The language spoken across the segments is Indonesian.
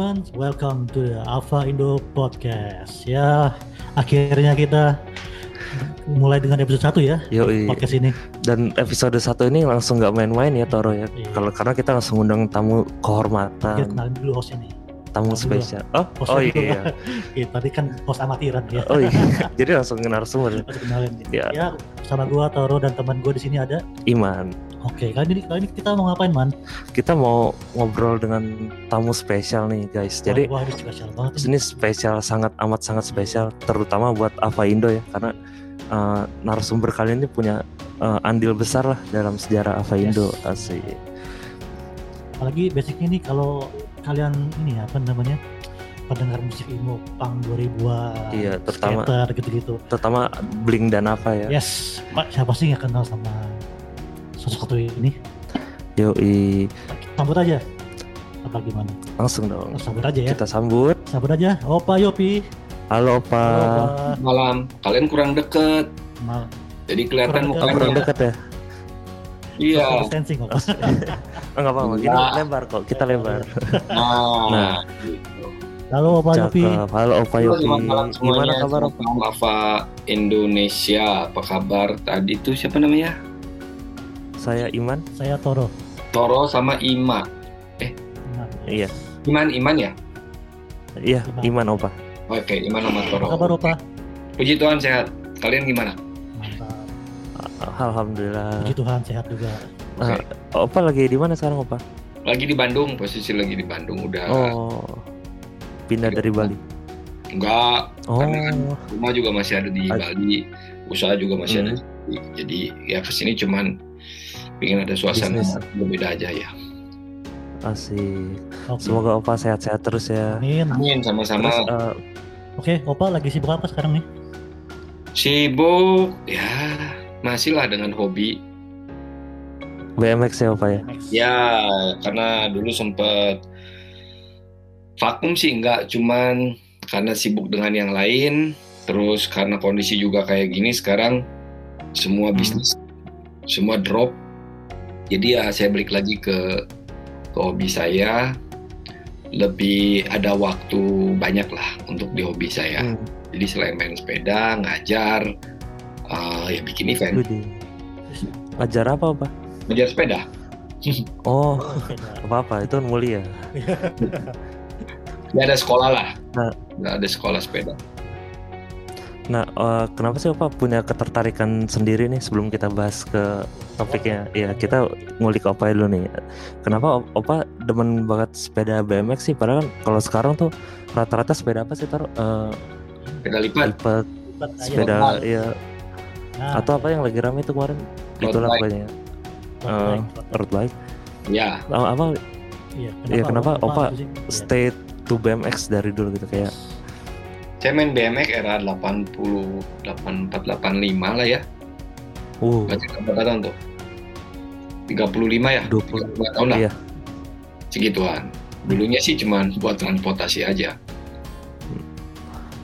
teman-teman, welcome to the Alpha Indo Podcast. Ya, akhirnya kita mulai dengan episode 1 ya. Yoi. Podcast ini. Dan episode satu ini langsung nggak main-main ya Toro ya. Iya. Kalau karena kita langsung undang tamu Kita kehormatan, kenalin dulu hostnya nih. tamu dulu. spesial. Oh, oh dulu. iya. Iya, tadi kan host amatiran ya. Oh iya. Jadi langsung narasumber. Kita kenalin. Ya. Ya, sama gua Toro dan teman gua di sini ada. Iman. Oke, kali ini kali ini kita mau ngapain, Man? Kita mau ngobrol dengan tamu spesial nih guys. Jadi wah, ini spesial banget. ini. ini spesial sangat amat sangat spesial terutama buat Ava Indo ya karena eh, narasumber kali ini punya eh, andil besar lah dalam sejarah Ava Yes. Indo asik. Apalagi basicnya nih kalau kalian ini apa namanya? pendengar musik emo punk 2000-an. Iya, terutama- skater gitu-gitu. Terutama Blink dan apa ya. Yes, Pak, siapa sih nggak kenal sama sosok satu ini? Yoi. Sambut aja. Apa gimana? Langsung dong. Sambut aja ya. Kita sambut. Sambut aja. Opa Yopi. Halo Opa. Halo, Opa. malam kalian kurang deket Mal. jadi kelihatan Kurang deket. kurang mukanya dekat ya? iya distancing kok. Enggak apa-apa. Gini Enggak. lebar kok. Kita lebar. nah, Nah. gitu. Halo Opa Yopi. Halo Opa Yopi. Gimana kabar Opa? Indonesia apa kabar tadi tuh siapa namanya Saya Iman. Saya Toro. Toro sama Ima Nah, Iya. Iman Iman ya Iya, Iman. Iman Opa. oke Iman sama Toro Apa kabar Opa? puji Tuhan sehat kalian gimana Mantap. Alhamdulillah. Puji Tuhan sehat juga. Nah, Opa lagi di mana sekarang Opa? lagi di Bandung posisi lagi di Bandung udah Oh. Pindah dari Bali. enggak Oh. Karena rumah juga masih ada di Bali usaha juga masih ada Hmm. di Bali. jadi ya ke sini cuman pengen ada suasana Bisnis. yang beda aja ya Asik. Oke. Semoga Opa sehat-sehat terus ya. Amin. Amin sama-sama eh, Oke, Opa lagi sibuk apa sekarang nih? Sibuk, ya masih lah dengan hobi. BMX ya Opa ya. Ya, karena dulu sempet vakum sih enggak, cuman karena sibuk dengan yang lain, terus karena kondisi juga kayak gini sekarang semua Hmm. bisnis semua drop. Jadi ya saya balik lagi ke ke hobi saya. Lebih ada waktu banyak lah untuk di hobi saya. Hmm. Jadi selain main sepeda, ngajar, eh, ya bikin event, Widih. Ajar apa Opa? ngajar sepeda. Oh, apa-apa itu mulia. Ya ada sekolah lah. Nah. Nggak ada sekolah sepeda. Nah, eh, kenapa sih Opa punya ketertarikan sendiri nih sebelum kita bahas ke topiknya? Ya, kita ngulik Opa dulu nih. Kenapa Op- Opa demen banget sepeda BMX sih? Padahal kan kalau sekarang tuh rata-rata sepeda apa sih taruh? Eh, Sepeda lipat. lipat, ayo. sepeda ya Nah, atau apa yang lagi rame itu kemarin? Road Itulah bike. pokoknya. road eh, bike, road bike. Road bike. Ya, Oh, apa Iya, Iya, kenapa Opa itu sih? Iya. stay to BMX dari dulu gitu kayak saya main BMX era 80, 84, 85 lah ya. uh Baca berapa tahun tuh? 35 ya? 20 35 tahun lah. iya Segituan. Dulunya sih cuman buat transportasi aja.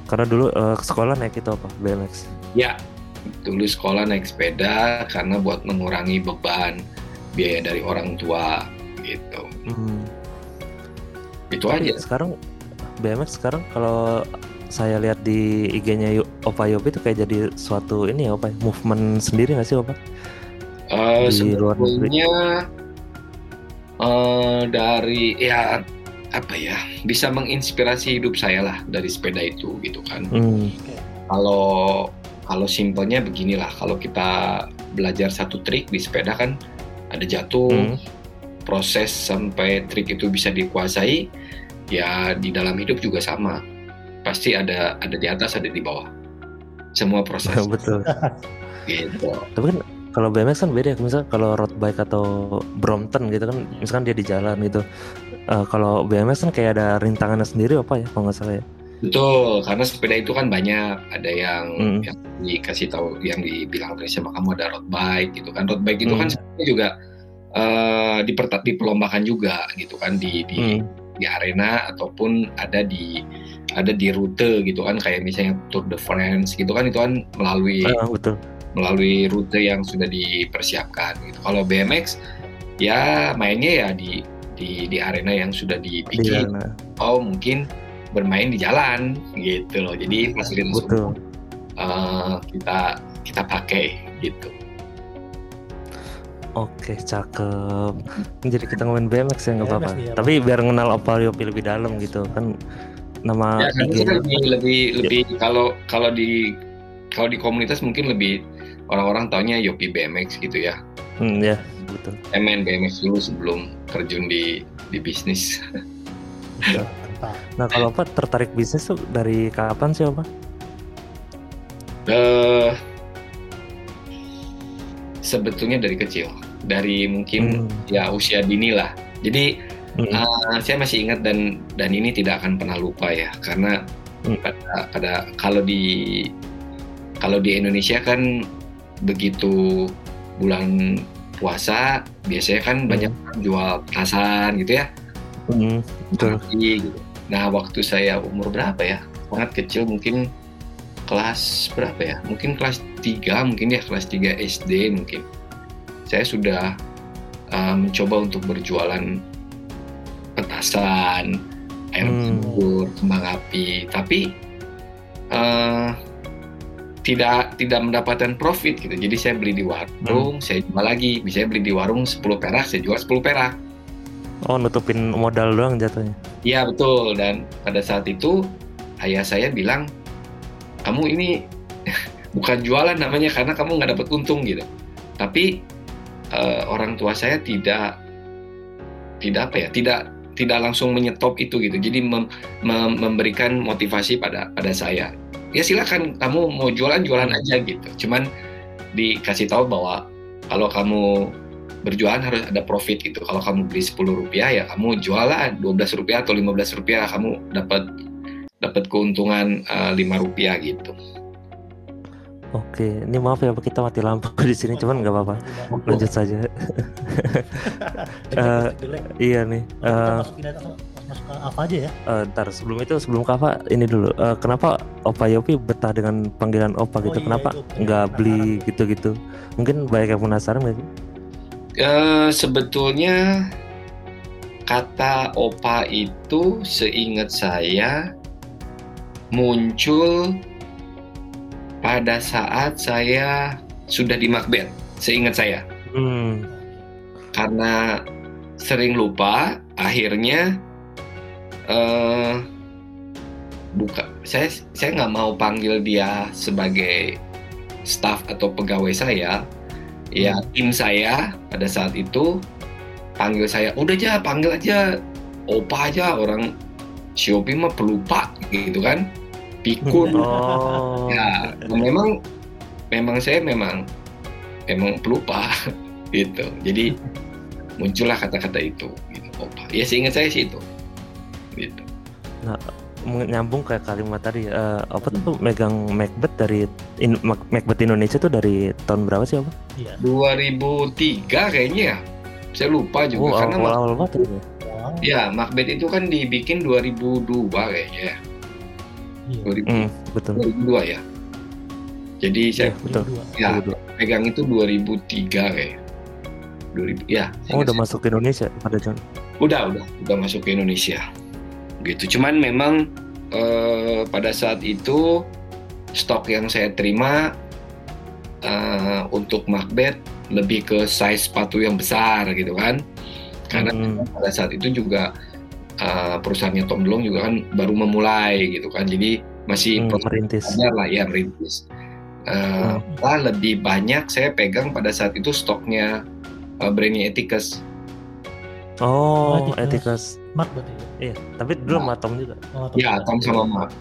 karena dulu ke sekolah naik itu apa BMX Ya, dulu sekolah naik sepeda karena buat mengurangi beban biaya dari orang tua gitu. Hmm. Itu Tapi aja. sekarang BMX sekarang kalau saya lihat di IG-nya Opa Yopi itu kayak jadi suatu ini ya Opa movement sendiri nggak sih Opa? Eh, di luar negeri. eh, dari ya apa ya bisa menginspirasi hidup saya lah dari sepeda itu gitu kan. Hmm. Kalau kalau simpelnya beginilah kalau kita belajar satu trik di sepeda kan ada jatuh Hmm. proses sampai trik itu bisa dikuasai ya di dalam hidup juga sama pasti ada ada di atas ada di bawah semua proses Betul. gitu Tapi kan kalau BMX kan beda ya. Misalnya kalau road bike atau Brompton gitu kan, misalkan dia di jalan gitu. Eh, kalau BMX kan kayak ada rintangannya sendiri apa ya kalau nggak salah ya. Betul, karena sepeda itu kan banyak. Ada yang, Hmm. yang dikasih tahu, yang dibilang tadi sama kamu ada road bike gitu kan. Road bike itu kan Hmm. sebenarnya juga eh diperta- diperlombakan juga gitu kan di di, Hmm. di arena ataupun ada di ada di rute gitu kan kayak misalnya Tour de France gitu kan itu kan melalui Ah, betul. melalui rute yang sudah dipersiapkan gitu. Kalau BMX ya mainnya ya di di di arena yang sudah Di dibikin sana. oh mungkin bermain di jalan gitu loh jadi fasilitas Betul. eh, kita kita pakai gitu Oke, cakep. Jadi kita ngomongin BMX ya nggak apa-apa. ya, Tapi biar kenal Opa Yopi lebih dalam gitu kan nama ya IG lebih lebih lebih kalau kalau di kalau di komunitas mungkin lebih orang-orang taunya Yopi BMX gitu ya Hmm, ya betul. saya main BMX dulu sebelum terjun di di bisnis Mantap. Nah kalau Opa tertarik bisnis tuh dari kapan sih Opa? eh sebetulnya dari kecil dari mungkin Hmm. ya usia dini lah jadi Hmm. Uh, saya masih ingat dan dan ini tidak akan pernah lupa ya karena Hmm. pada, pada kalau di kalau di Indonesia kan begitu bulan puasa biasanya kan banyak jual petasan gitu ya Hmm, betul. Gitu. Nah waktu saya umur berapa ya sangat kecil mungkin kelas berapa ya mungkin kelas 3 mungkin ya kelas 3 SD mungkin saya sudah uh, mencoba untuk berjualan petasan air Hmm. campur kembang api tapi uh, tidak tidak mendapatkan profit gitu jadi saya beli di warung saya jual lagi bisa beli di warung 10 perak saya jual 10 perak Oh nutupin modal doang jatuhnya. Iya betul dan pada saat itu ayah saya bilang kamu ini bukan jualan namanya karena kamu nggak dapat untung gitu. Tapi eh, orang tua saya tidak tidak apa ya tidak tidak langsung menyetop itu gitu. Jadi mem- mem- memberikan motivasi pada pada saya. Ya silakan kamu mau jualan jualan aja gitu. Cuman dikasih tahu bahwa kalau kamu berjualan harus ada profit gitu. Kalau kamu beli 10 rupiah ya kamu jual lah 12 rupiah atau 15 rupiah kamu dapat dapat keuntungan 5 rupiah gitu. Oke, ini maaf ya kita mati lampu di sini cuman nggak apa-apa. Lanjut saja. Eh, iya nih. Kita eh, masuk ke apa aja ya? eh, ntar sebelum itu sebelum Kava ini dulu. Eh, kenapa Opa Yopi betah dengan panggilan Opa gitu? Oh iya, kenapa nggak beli gitu-gitu? Mungkin banyak yang penasaran nggak sih? Eh, sebetulnya kata opa itu seingat saya muncul pada saat saya sudah di Macbeth, seingat saya. Hmm. Karena sering lupa, akhirnya eh buka saya saya nggak mau panggil dia sebagai staff atau pegawai saya ya tim saya pada saat itu panggil saya udah aja panggil aja opa aja orang Shopee mah pelupa gitu kan pikun Oh. ya memang memang saya memang memang pelupa gitu jadi muncullah kata-kata itu gitu opa ya seingat saya sih itu gitu nyambung kayak kalimat tadi eh, apa tuh megang Macbeth dari in, Mac- Macbeth Indonesia tuh dari tahun berapa sih apa? Iya. 2003 kayaknya ya saya lupa juga Oh, karena Mac- awal-awal banget ya. Ya Macbeth itu kan dibikin 2002 kayaknya ya Iya. 2000, Hmm, betul. 2002 ya jadi saya Iya, betul. Ya Betul. pegang itu 2003 kayak 2000 ya Oh, udah saya- masuk ke Indonesia pada John. udah udah udah masuk ke Indonesia gitu cuman memang eh, pada saat itu stok yang saya terima eh, untuk Macbeth lebih ke size sepatu yang besar gitu kan karena Hmm. pada saat itu juga eh, perusahaannya Tom DeLonge juga kan baru memulai gitu kan jadi masih Hmm, proses merintis. lah ya merintis Eh, lah lebih banyak saya pegang pada saat itu stoknya eh, brandnya Ethicus Oh, Oh, Etikas. Mark berarti ya? Iya, tapi dulu sama Tom juga. Oh, atau Ya? Tom sama Mark.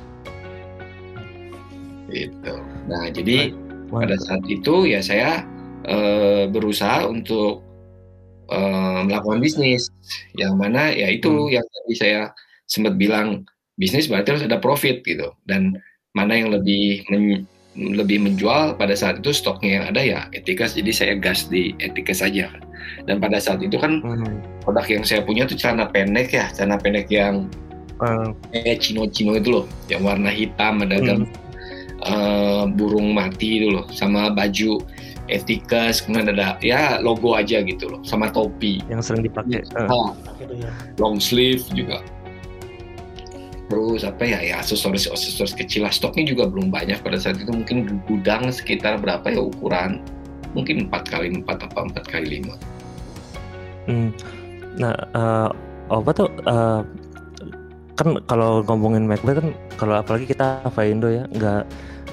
Gitu. Nah, jadi pada saat itu ya saya eh, berusaha untuk eh, melakukan bisnis. Yang mana ya itu Hmm. yang tadi saya sempat bilang bisnis berarti harus ada profit gitu. Dan mana yang lebih men- lebih menjual pada saat itu stoknya yang ada ya etikas. Jadi saya gas di etikas saja dan pada saat itu kan Hmm. produk yang saya punya tuh celana pendek ya. Celana pendek yang Eh, kayak cino-cino itu loh. Yang warna hitam ada Hmm. eh, burung mati itu loh. Sama baju Etikas, kemudian ada ya logo aja gitu loh, sama topi. Yang sering dipakai. Pakai tuh ya. long sleeve juga. Terus apa ya ya aksesoris aksesoris kecil lah stoknya juga belum banyak pada saat itu mungkin gudang sekitar berapa ya ukuran mungkin empat kali empat apa empat kali lima Hmm. Nah, eh, apa tuh eh, kan kalau ngomongin Macbeth kan kalau apalagi kita Indo ya nggak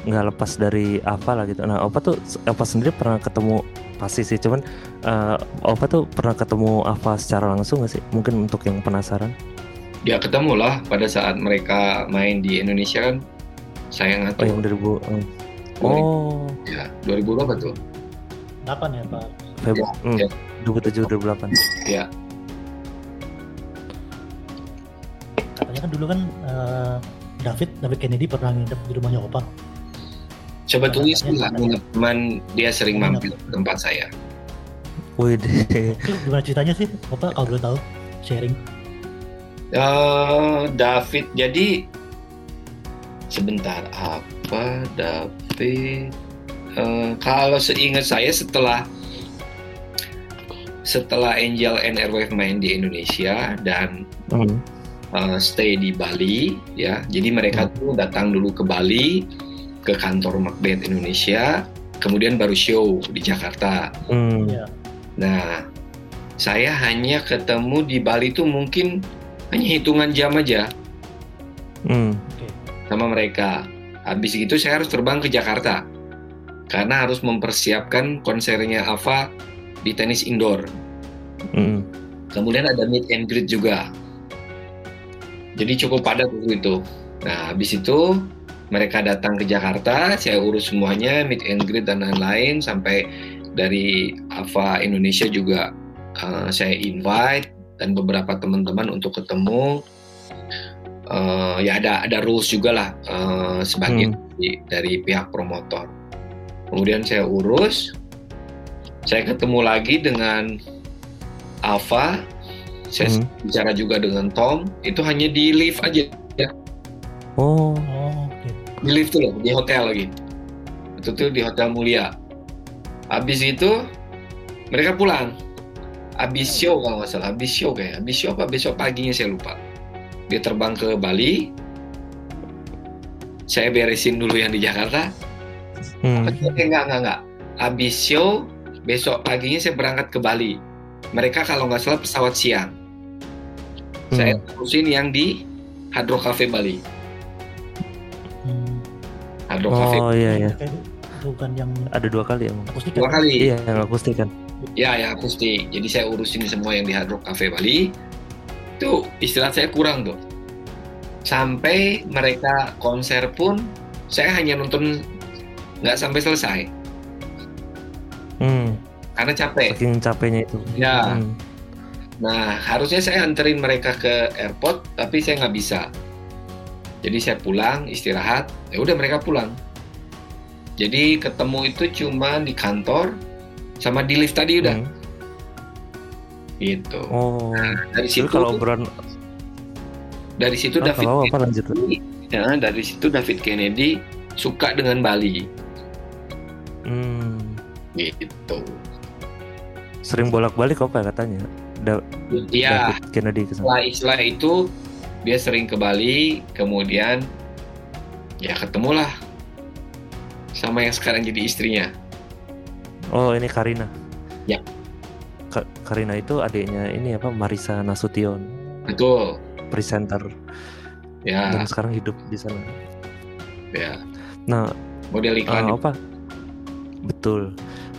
nggak lepas dari apa lah gitu. Nah, apa tuh apa sendiri pernah ketemu pasti sih, cuman eh, apa tuh pernah ketemu Ava secara langsung nggak sih? Mungkin untuk yang penasaran. ya ketemu lah pada saat mereka main di Indonesia kan saya Oh, ngatur yang 2000. eh. Oh, ya 2000 berapa tuh 8 ya Pak. Februari hmm, ya. 27 2008. ya Katanya kan dulu kan eh, David David Kennedy pernah nginep di rumahnya Opa. Sebetulnya sih Katanya- nggak nginep, cuman dia sering Nginep. mampir ke tempat saya. Wih, gimana ceritanya sih? Opa kalau boleh tahu? Sharing. Eh, David jadi sebentar apa David? Eh, kalau seingat saya setelah setelah Angel and Airwave main di Indonesia dan hmm, eh, stay di Bali ya. Jadi mereka tuh datang dulu ke Bali ke kantor Macbeth Indonesia kemudian baru show di Jakarta hmm, Iya. nah saya hanya ketemu di Bali tuh mungkin hanya hitungan jam aja hmm, Oke. sama mereka. Habis itu saya harus terbang ke Jakarta karena harus mempersiapkan konsernya Ava di tenis indoor. hmm. Kemudian ada meet and greet juga. Jadi cukup padat waktu itu. Nah, habis itu mereka datang ke Jakarta, saya urus semuanya, meet and greet dan lain-lain sampai dari Ava Indonesia juga eh, saya invite dan beberapa teman-teman untuk ketemu. Eh, ya ada ada rules juga lah eh, sebagian dari, dari pihak promotor. Kemudian saya urus, saya ketemu lagi dengan Ava, saya Hmm. bicara juga dengan Tom, itu hanya di lift aja, Oh, Oh. Di lift tuh loh, di hotel lagi. Itu tuh di Hotel Mulia. Habis itu mereka pulang. Habis show kalau nggak salah, habis show kayak, habis show apa besok paginya saya lupa. Dia terbang ke Bali. Saya beresin dulu yang di Jakarta. hmm. Enggak, enggak, enggak. Habis show, besok paginya saya berangkat ke Bali. Mereka kalau nggak salah pesawat siang. Saya urusin yang di Hard Rock Cafe Bali. Hard Rock Cafe. Oh iya iya, bukan yang ada dua kali emang. akustik Dua kan? kali. Iya, yang akustik kan. Ya, ya akustik. Jadi saya urusin semua yang di Hard Rock Cafe Bali. Itu istilah saya kurang tuh. Sampai mereka konser pun saya hanya nonton nggak sampai selesai Hmm, karena capek. saking capeknya itu. Ya. Hmm. Nah, harusnya saya anterin mereka ke airport, tapi saya nggak bisa. Jadi saya pulang, istirahat, ya udah mereka pulang. Jadi ketemu itu cuma di kantor sama di lift tadi udah Hmm. gitu. Oh, Dari jadi situ kalau obrolan dari situ Ah, David apa lanjut. Ya, dari situ David Kennedy suka dengan Bali Hmm, gitu. sering bolak-balik apa ya katanya? Da- Iya, David Kennedy ke sana. setelah istilah itu dia sering ke Bali, kemudian ya ketemulah sama yang sekarang jadi istrinya. Oh, ini Karina. Ya. Ka- Karina itu adiknya ini apa Marisa Nasution, Betul. presenter Ya, dan sekarang hidup di sana. ya. Nah, Model Eh, iklan. Opa betul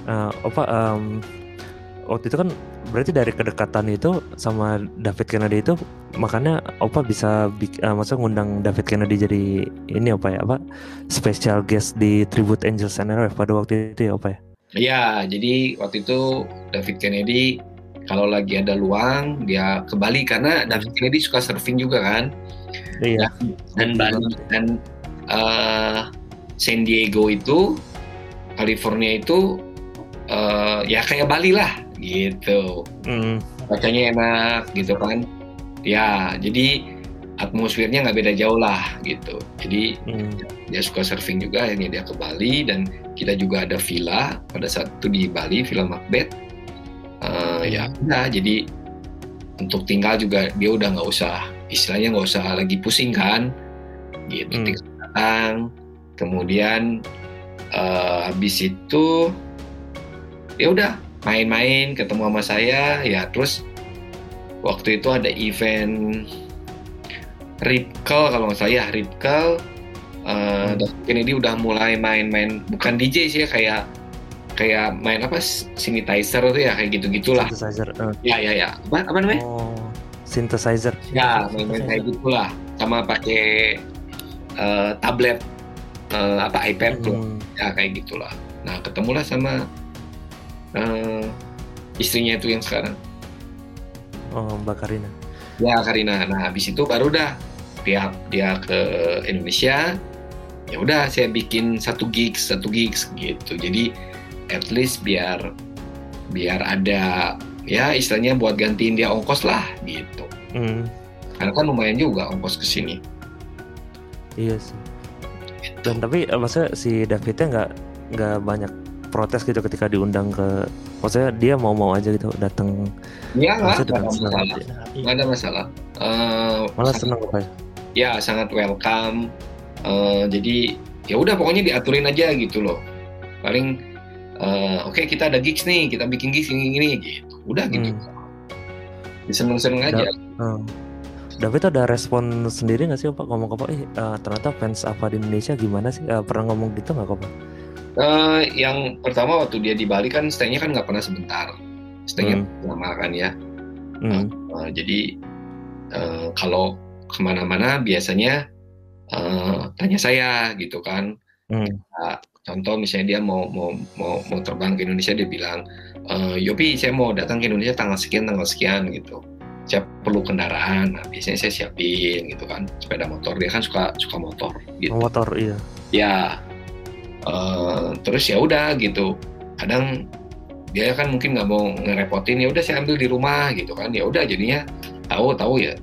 Eh, Opa em, waktu itu kan berarti dari kedekatan itu sama David Kennedy itu makanya Opa bisa bik, eh, maksudnya ngundang David Kennedy jadi ini apa ya apa? Special guest di Tribute Angels and Airwaves pada waktu itu ya Opa ya? Ya, jadi waktu itu David Kennedy kalau lagi ada luang dia ke Bali karena David Kennedy suka surfing juga kan. iya. Dan Bali dan eh, San Diego itu California itu eh, ya kayak Bali lah gitu. Mm, Bacanya enak gitu kan. Ya, jadi atmosfernya nggak beda jauh lah gitu. Jadi Hmm. dia suka surfing juga akhirnya dia ke Bali dan kita juga ada villa pada saat itu di Bali villa Macbeth Eh, ya udah jadi untuk tinggal juga dia udah nggak usah istilahnya nggak usah lagi pusing kan gitu Hmm. tinggal datang kemudian eh, habis itu ya udah main-main ketemu sama saya ya terus waktu itu ada event Ripkel kalau nggak salah ya Ripkel uh, David Kennedy udah mulai main-main bukan DJ sih ya kayak kayak main apa synthesizer tuh ya kayak gitu gitulah Synthesizer. eh. ya ya ya apa apa namanya Oh, synthesizer. ya main-main kayak gitulah sama pakai eh, tablet eh, apa iPad tuh Hmm. ya kayak gitulah nah ketemulah sama eh, istrinya itu yang sekarang. Oh, Mbak Karina. ya Karina. Nah habis itu baru dah dia dia ke Indonesia. Ya udah saya bikin satu gigs satu gigs gitu. Jadi at least biar biar ada ya istilahnya buat gantiin dia ongkos lah gitu. Hmm. karena kan lumayan juga ongkos ke sini. Iya sih. Dan tapi eh, maksudnya si Davidnya nggak nggak banyak protes gitu ketika diundang ke maksudnya dia mau-mau aja gitu datang ya nggak ada masalah. nggak ada masalah. Eh, malah sangat- senang apa ya ya sangat welcome. Eh, jadi ya udah pokoknya diaturin aja gitu loh. Paling eh, oke kita ada gigs nih kita bikin gigs ini gini gitu. Udah gitu. Seneng seneng aja. Hmm. David ada respon sendiri nggak sih Pak? Ngomong ke Pak, eh eh, ternyata fans apa di Indonesia gimana sih? Eh, pernah ngomong gitu nggak Pak? Eh, yang pertama waktu dia di Bali kan stay-nya kan nggak pernah sebentar. Stay-nya lama kan ya. Hmm. Eh, jadi eh, kalau ke mana-mana biasanya eh, tanya saya gitu kan. Hmm. Nah, contoh misalnya dia mau mau mau mau terbang ke Indonesia dia bilang "Eh, Yopi saya mau datang ke Indonesia tanggal sekian tanggal sekian gitu. Saya perlu kendaraan. Nah, biasanya saya siapin gitu kan sepeda motor. Dia kan suka suka motor gitu. Motor iya. ya eh, terus ya udah gitu kadang dia kan mungkin nggak mau ngerepotin ya udah saya ambil di rumah gitu kan ya udah jadinya tahu tahu ya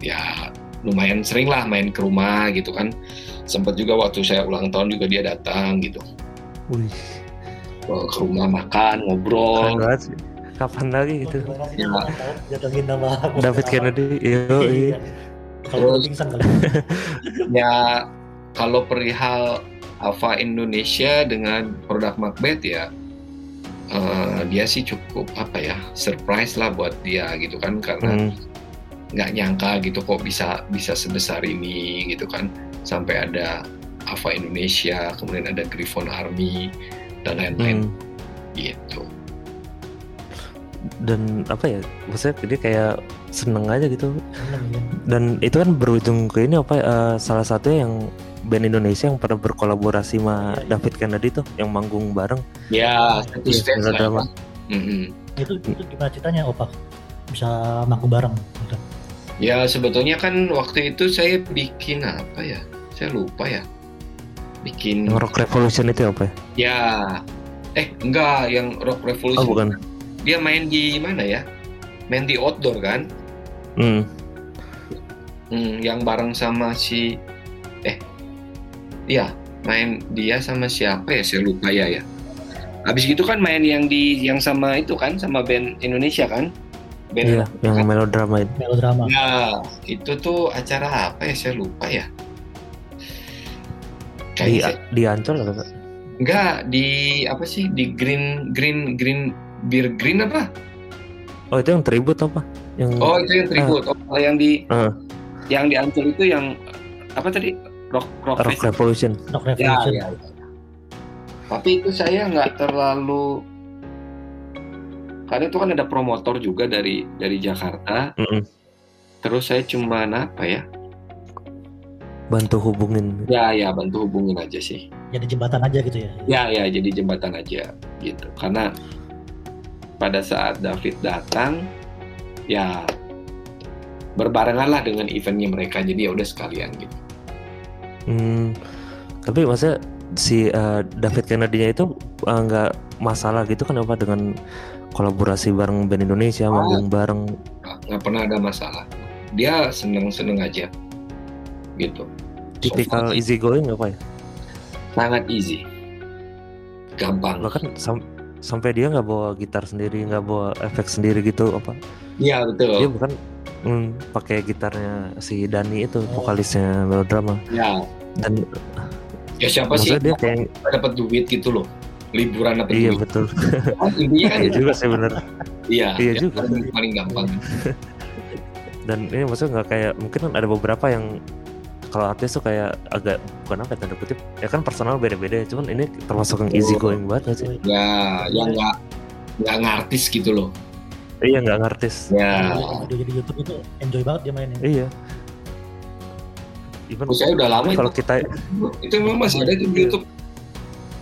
ya lumayan sering lah main ke rumah gitu kan sempat juga waktu saya ulang tahun juga dia datang gitu Wih, ke rumah makan ngobrol banget sih. Kapan lagi gitu? Ya. jatuhin nama David Kennedy, iya. Kalau Terus- pingsan kali. ya kalau perihal Alfa Indonesia dengan produk Macbeth ya eh, dia sih cukup apa ya surprise lah buat dia gitu kan karena Hmm. nggak nyangka gitu kok bisa bisa sebesar ini gitu kan sampai ada Alfa Indonesia kemudian ada Griffon Army dan lain-lain Hmm. gitu Dan apa ya? Maksudnya dia kayak seneng aja gitu. Ya. Dan itu kan berujung ke ini apa? eh, salah satunya yang band Indonesia yang pernah berkolaborasi sama. David Kennedy tuh yang manggung bareng. ya satu Iya, stage ya. Mm-mm. Itu itu gimana ceritanya Opak? Bisa manggung bareng gitu. Ya sebetulnya kan waktu itu saya bikin apa ya? Saya lupa ya. Bikin Yang Rock Revolution itu apa ya? ya eh enggak yang Rock Oh Revolution. bukan. Dia main di mana ya? Main di outdoor kan? Hmm. Hmm, yang bareng sama si eh iya, main dia sama siapa ya? Saya lupa ya ya. Habis gitu kan main yang di yang sama itu kan sama band Indonesia kan? Band Iya, yang melodrama itu. Melodrama. Ya, itu tuh acara apa ya? Saya lupa ya. Di Kayaknya saya- di Ancol atau apa? Enggak, di apa sih? Di Green Green Green Beer Green apa? Oh itu yang tribute apa? Yang Oh, itu yang tribute. Oh, yang di Ah. yang di Ancol itu yang apa tadi? Rock Rock, Rock. Revolution. Rock Ya, Revolution. ya, ya. Tapi itu saya nggak terlalu karena itu kan ada promotor juga dari dari Jakarta. Mm-mm. Terus saya cuma apa ya? Bantu hubungin. Ya, ya bantu hubungin aja sih. Jadi jembatan aja gitu ya. Ya, ya jadi jembatan aja gitu. Karena pada saat David datang, ya berbarengan lah dengan eventnya mereka. Jadi ya udah sekalian gitu. Hmm, tapi maksudnya si eh, David Kennedy-nya itu eh, nggak masalah gitu kan apa dengan kolaborasi bareng band Indonesia, Oh. manggung bareng. Nggak- nggak pernah ada masalah. Dia seneng-seneng aja. gitu. tipikal So, easy going apa ya sangat easy, gampang. bahkan sam- sampai dia nggak bawa gitar sendiri nggak bawa efek sendiri gitu apa Iya betul. dia bukan hmm, pakai gitarnya si Dani itu vokalisnya melodrama Ya, dan ya siapa sih dia kayak dapat duit gitu loh, liburan dapat iya duit. betul intinya kan iya juga sih bener iya, iya ya, juga. paling, paling gampang. dan ini maksudnya nggak kayak mungkin kan ada beberapa yang kalau artis tuh kayak agak bukan apa ya tanda kutip ya kan personal beda-beda cuman ini termasuk yang easy going banget nggak sih Ya, yang nggak nggak ngartis gitu loh. Iya nggak ngartis Ya, Video jadi YouTube itu enjoy banget dia mainin. iya even saya udah lama kalau itu, kita itu memang masih ada di YouTube.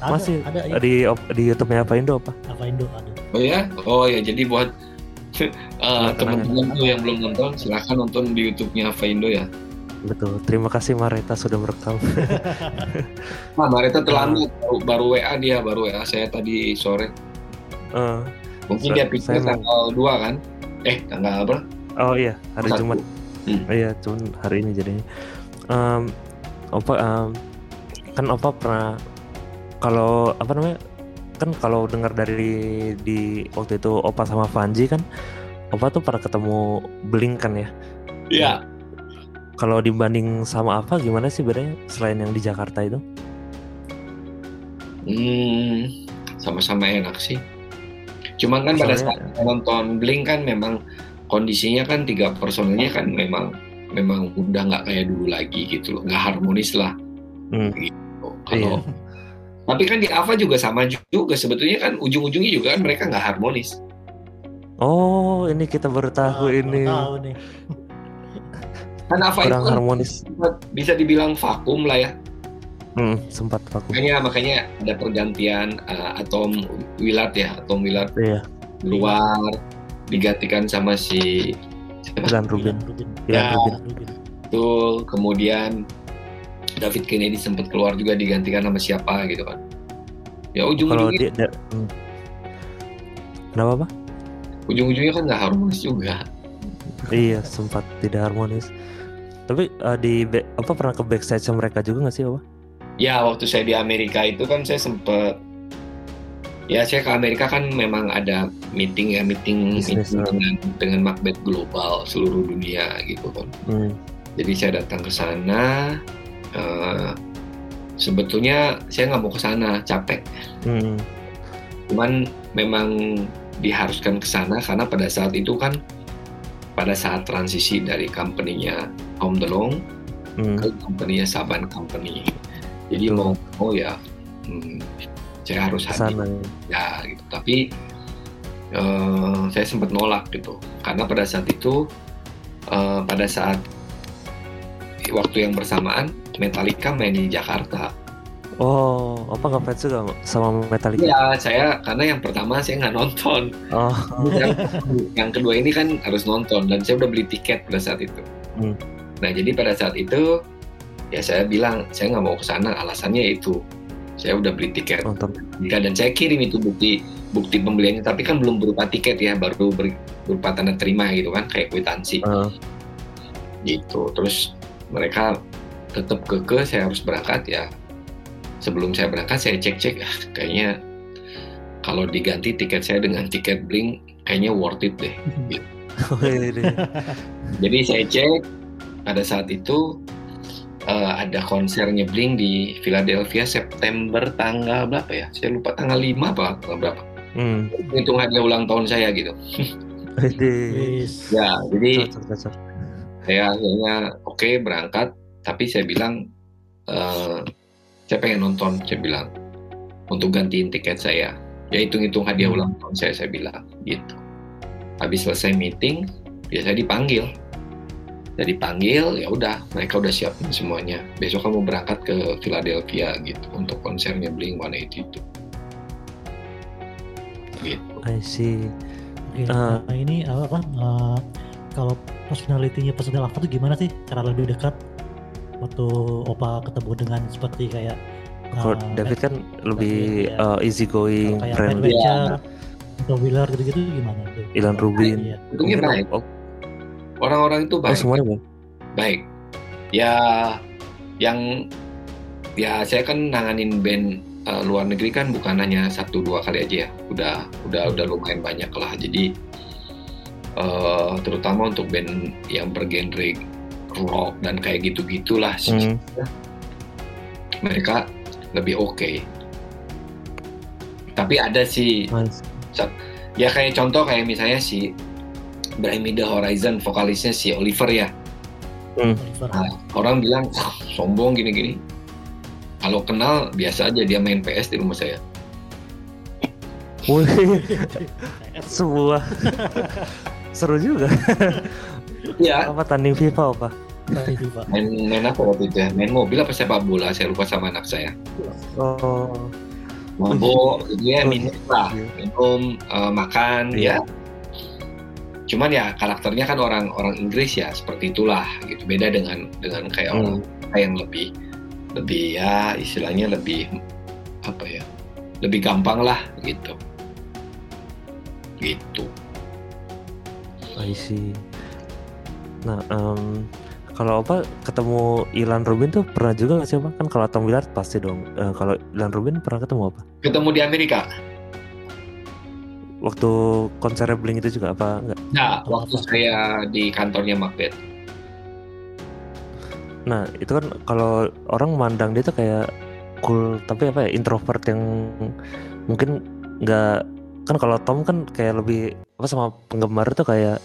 Ada, masih ada ya. di di YouTube-nya apa Indo apa Apa Indo ada. Oh ya, oh ya jadi buat eh, teman-teman tuh yang belum nonton, silahkan nonton di YouTube-nya Vaindo ya. betul terima kasih Mareta sudah merekam Nah, Marita terlambat baru, baru WA dia, baru WA saya tadi sore. Eh, Mungkin Sa- dia pikir saya mau- tanggal 2 kan? Eh, tanggal apa? oh iya hari Satu. Jumat Hmm. iya cuman hari ini jadinya Em, opa em, kan opa pernah kalau apa namanya kan kalau dengar dari di waktu itu opa sama Vanji kan opa tuh pernah ketemu Blink kan ya Iya. kalau dibanding sama apa gimana sih bedanya selain yang di Jakarta itu Hmm, sama-sama enak sih. Cuman kan pada saat saya nonton Blink kan memang kondisinya kan tiga personelnya kan memang memang udah nggak kayak dulu lagi gitu loh, nggak harmonis lah. Hmm. Gitu. Kalau Iya. tapi kan di Ava juga sama juga sebetulnya kan ujung-ujungnya juga kan mereka nggak harmonis. oh ini kita baru tahu Ah, ini Tahu nih. Kan Ava itu kurang kan harmonis bisa dibilang vakum lah ya. Hmm, sempat aku Makanya makanya ada pergantian uh, Atom Willard ya, Atom Willard iya keluar digantikan sama si siapa? Ilan Rubin Ya. Rubin. Betul. Kemudian David Kennedy sempat keluar juga digantikan sama siapa gitu kan. Ya kalau ujung-ujungnya dia, dia hmm. kenapa pak ujung-ujungnya kan nggak harmonis juga. Iya sempat tidak harmonis. Tapi eh, di back- apa pernah ke backstage mereka juga nggak sih apa? Ya waktu saya di Amerika itu kan saya sempet ya saya ke Amerika kan memang ada meeting ya meeting, meeting ah. dengan dengan Macbeth global seluruh dunia gitu kan. Hmm. Jadi saya datang ke sana. eh, sebetulnya saya nggak mau ke sana, capek. Hmm. Cuman memang diharuskan ke sana karena pada saat itu kan pada saat transisi dari company-nya Home DeLong Hmm. ke company-nya Saban Company. Jadi mau mau ya hmm, saya harus hadir ya. gitu. Tapi eh, saya sempat nolak gitu karena pada saat itu eh, pada saat waktu yang bersamaan Metallica main di Jakarta. Oh, apa nggak fans juga sama Metallica? Iya, saya karena yang pertama saya nggak nonton. Oh, yang, yang kedua ini kan harus nonton dan saya udah beli tiket pada saat itu. Hmm. Nah jadi pada saat itu ya saya bilang saya nggak mau ke sana alasannya itu. Saya udah beli tiket. Nonton. Ya, dan saya kirim itu bukti bukti pembeliannya tapi kan belum berupa tiket ya baru ber- berupa tanda terima gitu kan kayak kwitansi. Ah, gitu. Terus mereka tetap keke saya harus berangkat ya. Sebelum saya berangkat saya cek cek ah, kayaknya kalau diganti tiket saya dengan tiket blink kayaknya worth it deh. Iya. jadi saya cek pada saat itu eh, ada konsernya Blink di Philadelphia September tanggal berapa ya? Saya lupa tanggal 5 apa tanggal berapa? Hmm. hitung hadiah ulang tahun saya gitu. Ya jadi Cocok, cocok. saya akhirnya oke berangkat. Tapi saya bilang eh, saya pengen nonton saya bilang untuk gantiin tiket saya. Ya hitung-hitung hadiah ulang tahun saya saya bilang gitu. Habis selesai meeting ya saya dipanggil saya dipanggil ya udah mereka udah siapin semuanya besok kamu berangkat ke Philadelphia gitu untuk konsernya Blink 182 gitu I see. Oke, Ah. nah ini apa, apa eh, kalau personality-nya personal apa tuh gimana sih cara lebih dekat waktu Opa ketemu dengan seperti kayak Kalau eh, David kan lebih iya. uh, easy going, friendly. Wetcher atau Wheeler gitu-gitu gimana tuh? Ilan Rubin. Iya. untungnya Mungkin baik oh, orang-orang itu oh, baik semuanya Bang? baik ya yang ya saya kan nanganin band uh, luar negeri kan bukan hanya satu dua kali aja ya udah udah udah lumayan banyak lah jadi uh, terutama untuk band yang bergenre rock dan kayak gitu gitulah Hmm. mereka lebih oke tapi ada sih Nice. ya kayak contoh kayak misalnya si Me The Horizon vokalisnya si Oliver ya Oliver. Nah, orang bilang "Wah, sombong gini-gini. Kalau kenal biasa aja dia main PS di rumah saya. Wih, sebuah seru juga. Iya. Apa tanding FIFA apa? Main main apa waktu itu ya? Main mobil apa sepak bola? Saya lupa sama anak saya. Oh, Mabok, gitu ya, Oh, minum lah, iya. minum, eh, makan, Iya. ya. Cuman ya karakternya kan orang orang Inggris ya seperti itulah gitu. Beda dengan dengan kayak orang Hmm. kita yang lebih lebih ya istilahnya lebih apa ya? Lebih gampang lah gitu. Gitu. I see. Nah, em, kalau apa ketemu Ilan Rubin tuh pernah juga nggak sih apa? Kan kalau Tom Willard pasti dong. Eh, kalau Ilan Rubin pernah ketemu apa? Ketemu di Amerika. Waktu konser Blink itu juga apa enggak? Nah, waktu apa? saya di kantornya Macbeth. Nah, itu kan kalau orang mandang dia tuh kayak cool tapi apa ya introvert yang mungkin nggak kan kalau Tom kan kayak lebih apa sama penggemar tuh kayak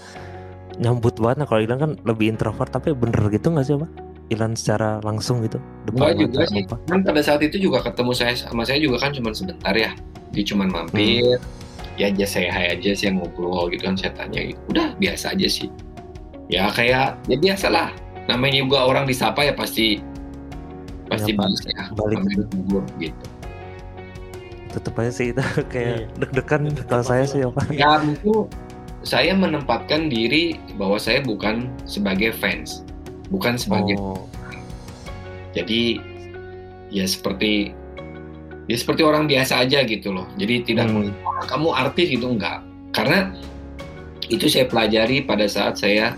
nyambut banget nah kalau Ilan kan lebih introvert tapi bener gitu nggak sih apa Ilan secara langsung gitu Enggak juga sih. apa Kan pada saat itu juga ketemu saya sama saya juga kan cuma sebentar ya. Dia cuma mampir. Ya aja saya hai aja sih yang ngobrol gitu kan saya tanya gitu. Udah biasa aja sih. Ya kayak ya biasalah. Namanya juga orang disapa ya pasti pasti balas ya. Balik. Ditegur gitu. tetep aja sih itu kayak Iya. deg-degan kalau saya sih apa Ya itu saya menempatkan diri bahwa saya bukan sebagai fans, bukan sebagai oh Jadi ya seperti ya seperti orang biasa aja gitu loh. Jadi tidak Hmm. melihat, "Wah, kamu artis gitu enggak. Karena itu saya pelajari pada saat saya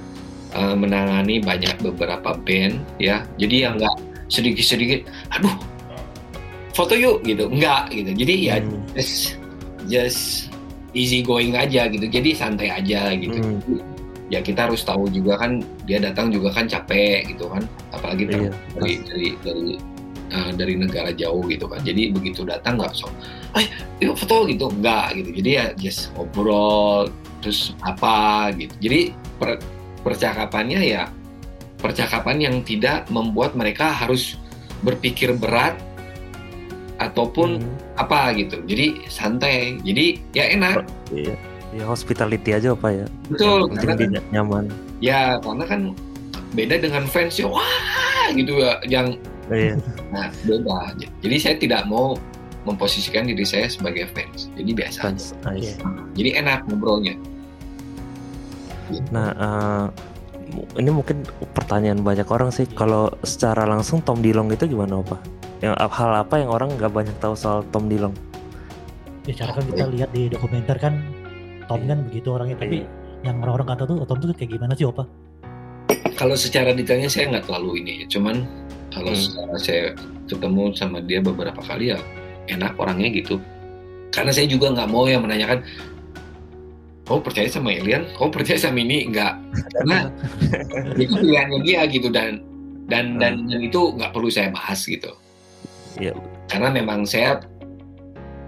uh, menangani banyak beberapa band ya. Jadi yang enggak sedikit-sedikit, aduh foto yuk gitu, enggak gitu. Jadi ya Hmm. just just easy going aja gitu. Jadi santai aja gitu. Hmm. Ya kita harus tahu juga kan dia datang juga kan capek gitu kan. Apalagi Iya, dari dari dari uh, dari negara jauh gitu kan. Jadi begitu datang nggak so, eh yuk foto gitu enggak gitu. Jadi ya just ngobrol terus apa gitu. Jadi per- percakapannya ya percakapan yang tidak membuat mereka harus berpikir berat ataupun Hmm. apa gitu. Jadi santai. Jadi ya enak. iya ya hospitality aja apa ya Betul. Karena dia nyaman Ya, karena kan beda dengan fans ya, wah gitu ya, yang iya nah beda. Jadi saya tidak mau memposisikan diri saya sebagai fans. Jadi biasa. aja. fans nice. Iya. Jadi enak ngobrolnya. Nah, eh, mu- ini mungkin pertanyaan banyak orang sih. Kalau secara langsung Tom Dilong itu gimana, Pak? Yang hal apa yang orang nggak banyak tahu soal Tom Dilong? Ya cara kan kita lihat di dokumenter kan Tom kan begitu orangnya tapi Iya. yang orang-orang kata tuh Tom tuh kayak gimana sih Opa? Kalau secara detailnya saya nggak terlalu ini, ya. cuman kalau Hmm. saya ketemu sama dia beberapa kali ya enak orangnya gitu. Karena saya juga nggak mau yang menanyakan, kamu percaya sama alien? Kamu percaya sama ini? Nggak. Karena itu pilihannya dia gitu dan dan dan, dan itu nggak perlu saya bahas gitu. Iya. Karena memang saya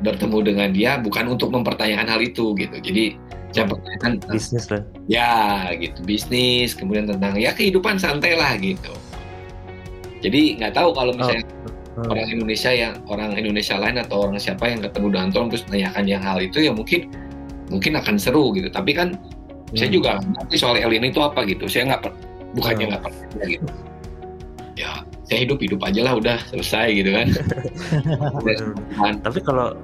bertemu dengan dia bukan untuk mempertanyakan hal itu gitu. Jadi saya pertanyakan Bisnis lah. ya gitu bisnis, kemudian tentang ya kehidupan santai lah gitu. Jadi nggak tahu kalau misalnya Hmm. orang Indonesia yang orang Indonesia lain atau orang siapa yang ketemu dengan Tom terus menanyakan yang hal itu ya mungkin mungkin akan seru gitu. Tapi kan saya Hmm. juga nggak ngerti soal alien itu apa gitu. Saya nggak per- bukannya Hmm. nggak percaya gitu. Ya saya hidup hidup aja lah udah selesai gitu kan. Tapi kalau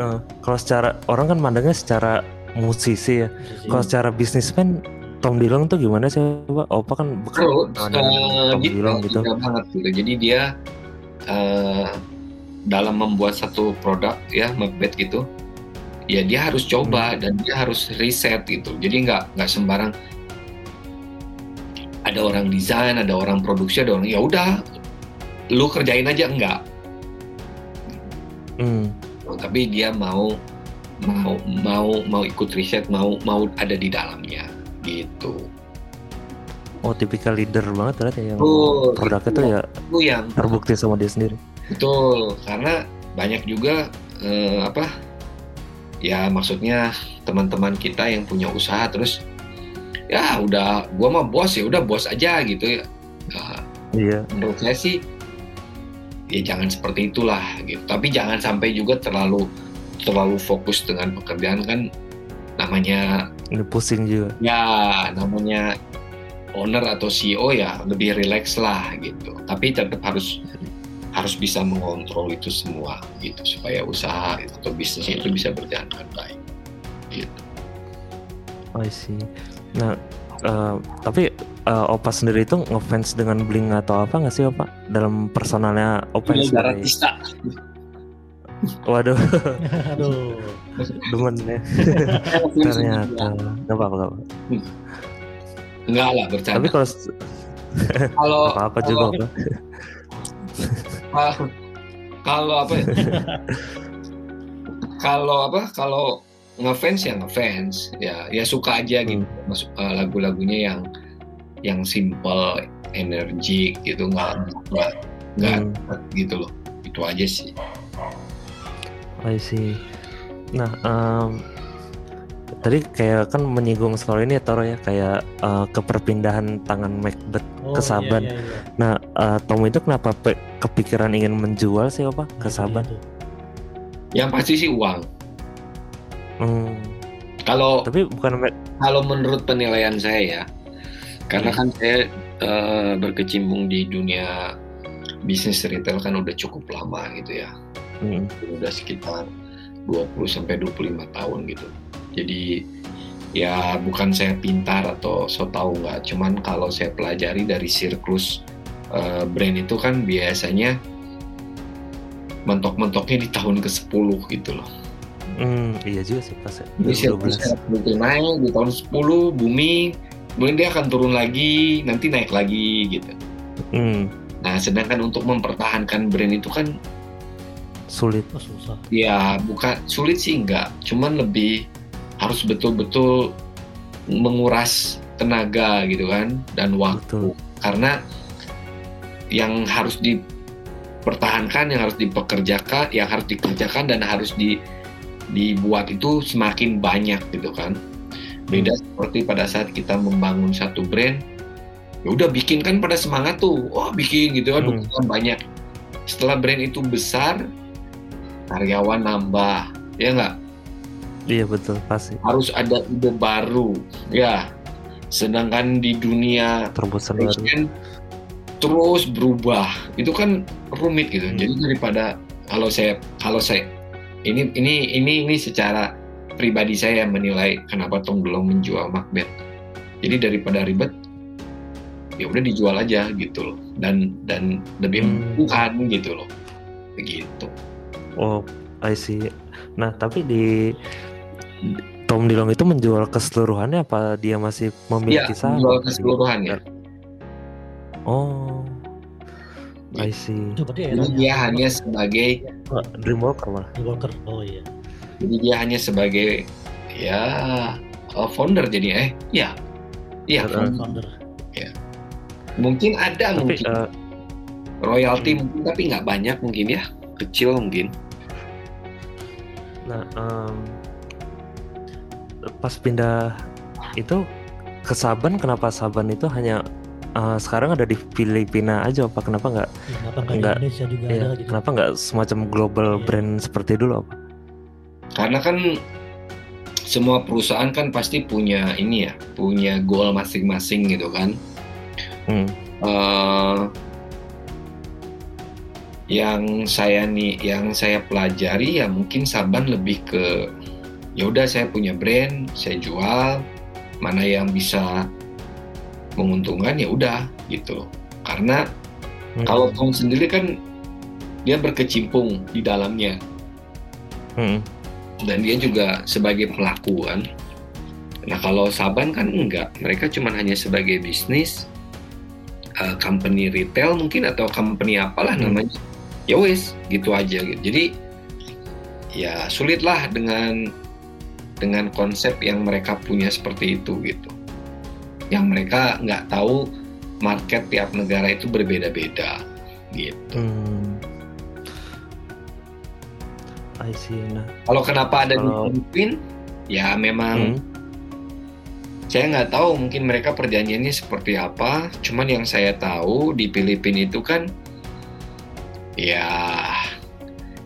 eh, kalau secara orang kan mandangnya secara musisi ya. Kalau secara bisnismen Tom Dilong tuh gimana sih, Pak? Opa kan bekerja Seru, dengan eh, Tom gitu, Dilong gitu. banget gitu. Jadi dia eh, dalam membuat satu produk ya Macbeth gitu, ya dia harus Hmm. coba dan dia harus riset gitu. Jadi nggak nggak sembarang. Ada ada orang desain, ada orang produksi, ada orang ya udah lu kerjain aja enggak. Hmm. Tapi dia mau mau mau mau ikut riset, mau mau ada di dalamnya gitu. Oh tipikal leader banget berarti yang Betul, produknya itu. tuh ya Itu yang terbukti sama dia sendiri. Betul, karena banyak juga eh, apa? Ya maksudnya teman-teman kita yang punya usaha terus ya udah gua mah bos ya udah bos aja gitu ya. Nah, Iya. menurut saya sih ya jangan seperti itulah gitu. Tapi jangan sampai juga terlalu terlalu fokus dengan pekerjaan kan namanya Ini pusing juga. ya namanya owner atau CEO ya lebih rileks lah gitu. Tapi tetap harus harus bisa mengontrol itu semua gitu supaya usaha atau bisnisnya itu bisa berjalan dengan baik. Gitu. I see. Nah, eh, tapi eh, Opa sendiri itu ngefans dengan Blink atau apa nggak sih Opa? Dalam personalnya Opa. Baratista. Waduh, Aduh. Demen ya. Ternyata. Nggak apa-apa, nggak apa. Enggak lah Tapi bercanda. kalau Kalau apa-apa juga Opa. kalau- apa ya? kalau apa? Kalau ngefans ya ngefans ya ya suka aja gitu masuk eh, lagu-lagunya yang yang simple energik gitu nggak nggak Hmm. gitu loh itu aja sih I see. Nah, em, tadi kayak kan menyinggung soal ini ya Toro ya kayak eh, keperpindahan tangan Macbeth Oh, ke Saban. Iya, iya, iya. Nah, eh, Tom itu kenapa pe- kepikiran ingin menjual sih Opa ke Nah, Saban? itu. yang pasti sih uang Hmm, kalau tapi bukan Mac- kalau menurut penilaian saya ya karena Hmm. kan saya eh, berkecimpung di dunia bisnis retail kan udah cukup lama gitu ya hmm, udah sekitar 20 sampai 25 tahun gitu. Jadi ya bukan saya pintar atau so tahu nggak, cuman kalau saya pelajari dari siklus eh, brand itu kan biasanya mentok-mentoknya di tahun ke-10 gitu loh. hmm, iya juga sih pas ya. Jadi 2012. siklus itu naik di tahun 10 booming, kemudian dia akan turun lagi, nanti naik lagi gitu. Hmm, Nah, sedangkan untuk mempertahankan brand itu kan sulit. Oh, susah. Ya, bukan sulit sih enggak, cuman lebih harus betul-betul menguras tenaga gitu kan dan waktu. Betul. Karena yang harus dipertahankan, yang harus dipekerjakan, yang harus dikerjakan dan harus di dibuat itu semakin banyak gitu kan. Beda seperti pada saat kita membangun satu brand, ya udah bikin kan pada semangat tuh, wah bikin gitu kan, Hmm. banyak. Setelah brand itu besar, karyawan nambah, ya nggak? Iya betul pasti. Harus ada ide baru, ya. Sedangkan di dunia Terobosan baru. terus berubah, itu kan rumit gitu. Hmm. Jadi daripada kalau saya kalau saya ini ini ini ini secara pribadi saya menilai kenapa Tong belum menjual Macbeth. Jadi daripada ribet, ya udah dijual aja gitu loh. Dan dan lebih Hmm. gitu loh. Begitu. Oh, I see. Nah, tapi di Tom Dilong itu menjual keseluruhannya apa dia masih Iya, memiliki saham? menjual keseluruhannya. Oh, I see. Itu berarti Jadi dia hanya sebagai Oh, Dreamwalker malah. New Walker. Oh iya. jadi dia hanya sebagai ya uh, founder jadi eh ya ya founder. Founder. mungkin ada Tapi mungkin eh, royalti mungkin tapi nggak banyak mungkin ya kecil mungkin nah em, pas pindah itu ke Saban kenapa Saban itu hanya eh, sekarang ada di Filipina aja apa kenapa nggak Ya, kenapa nggak. Indonesia juga ya, ada gitu. kenapa nggak semacam global Iya. brand seperti dulu apa? karena kan semua perusahaan kan pasti punya ini ya punya goal masing-masing gitu kan Hmm. Eh, yang saya nih yang saya pelajari ya mungkin Saban lebih ke ya udah saya punya brand saya jual mana yang bisa menguntungkan ya udah gitu karena Hmm. kalau Tom sendiri kan dia berkecimpung di dalamnya Hmm. dan dia juga sebagai pelaku kan. Nah kalau Saban kan enggak, mereka cuma hanya sebagai bisnis uh, company retail mungkin atau company apalah Hmm. namanya ya wes gitu aja gitu jadi ya sulitlah dengan dengan konsep yang mereka punya seperti itu gitu yang mereka nggak tahu market tiap negara itu berbeda-beda gitu Hmm. I see. Nah, kalau kenapa ada Kalau- di Filipina ya memang hmm. saya nggak tahu mungkin mereka perjanjiannya seperti apa cuman yang saya tahu di Filipina itu kan ya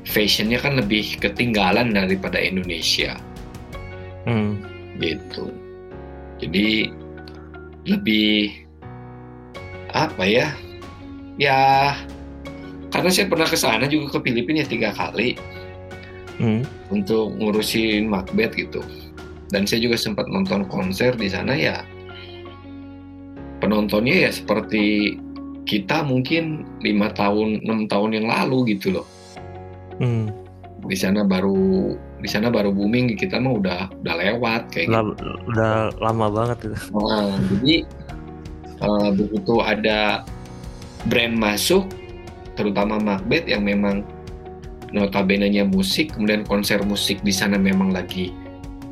fashionnya kan lebih ketinggalan daripada Indonesia Hmm. gitu jadi lebih apa ya ya karena saya pernah ke sana juga ke Filipina ya tiga kali Hmm. untuk ngurusin Macbeth gitu. Dan saya juga sempat nonton konser di sana ya. Penontonnya ya seperti kita mungkin lima tahun, enam tahun yang lalu gitu loh. Hmm. Di sana baru di sana baru booming, kita mah udah udah lewat kayak gitu. La- udah lama banget itu. Nah, jadi eh, begitu ada brand masuk, terutama Macbeth yang memang notabene-nya musik, kemudian konser musik di sana memang lagi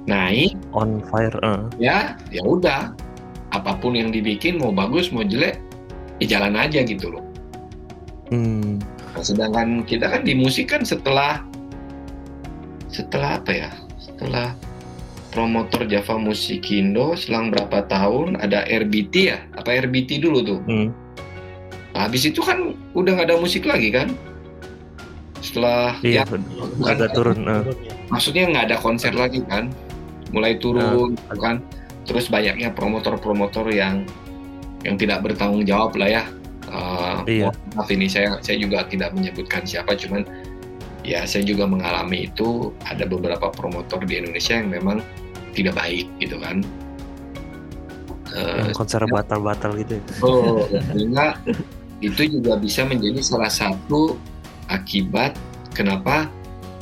naik, On fire. eh. ya ya udah apa pun yang dibikin mau bagus mau jelek ya jalan aja gitu loh. Hmm. Nah, sedangkan kita kan di musik kan setelah setelah apa ya? Setelah promotor Java Musikindo selang berapa tahun ada RBT ya? Apa RBT dulu tuh? Hmm. Nah, habis itu kan udah nggak ada musik lagi kan? Setelah Iya, ya agak turun. eh. ya. maksudnya nggak ada konser lagi kan? Mulai turun gitu kan? Terus banyaknya promotor-promotor yang yang tidak bertanggung jawab lah ya. Eh, Iya. Maaf ini saya saya juga tidak menyebutkan siapa, cuman ya saya juga mengalami itu ada beberapa promotor di Indonesia yang memang tidak baik gitu kan. Yang konser batal-batal gitu. Oh, sehingga itu juga bisa menjadi salah satu akibat kenapa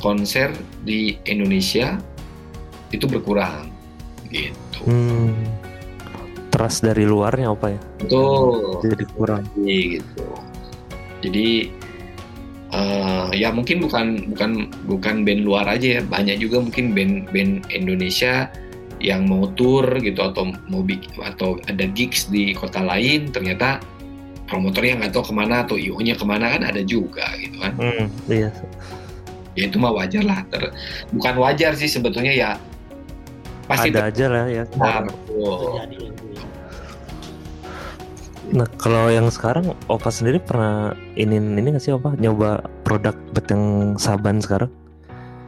konser di Indonesia itu berkurang gitu. Hmm. Trust dari luarnya apa ya? Betul. Jadi kurang. gitu. Jadi eh, ya mungkin bukan bukan bukan band luar aja ya, banyak juga mungkin band-band Indonesia yang mau tour gitu atau mau bik- atau ada gigs di kota lain ternyata promotornya nggak tahu ke mana atau io-nya ke mana kan ada juga gitu kan Hmm. Iya. ya itu mah wajar lah Ter- bukan wajar sih sebetulnya ya pasti Ada aja lah ya. terjadi. Betul. Terjadi. Nah kalau yang sekarang Opa sendiri pernah ini ini nggak sih Opa nyoba produk bet yang saban sekarang?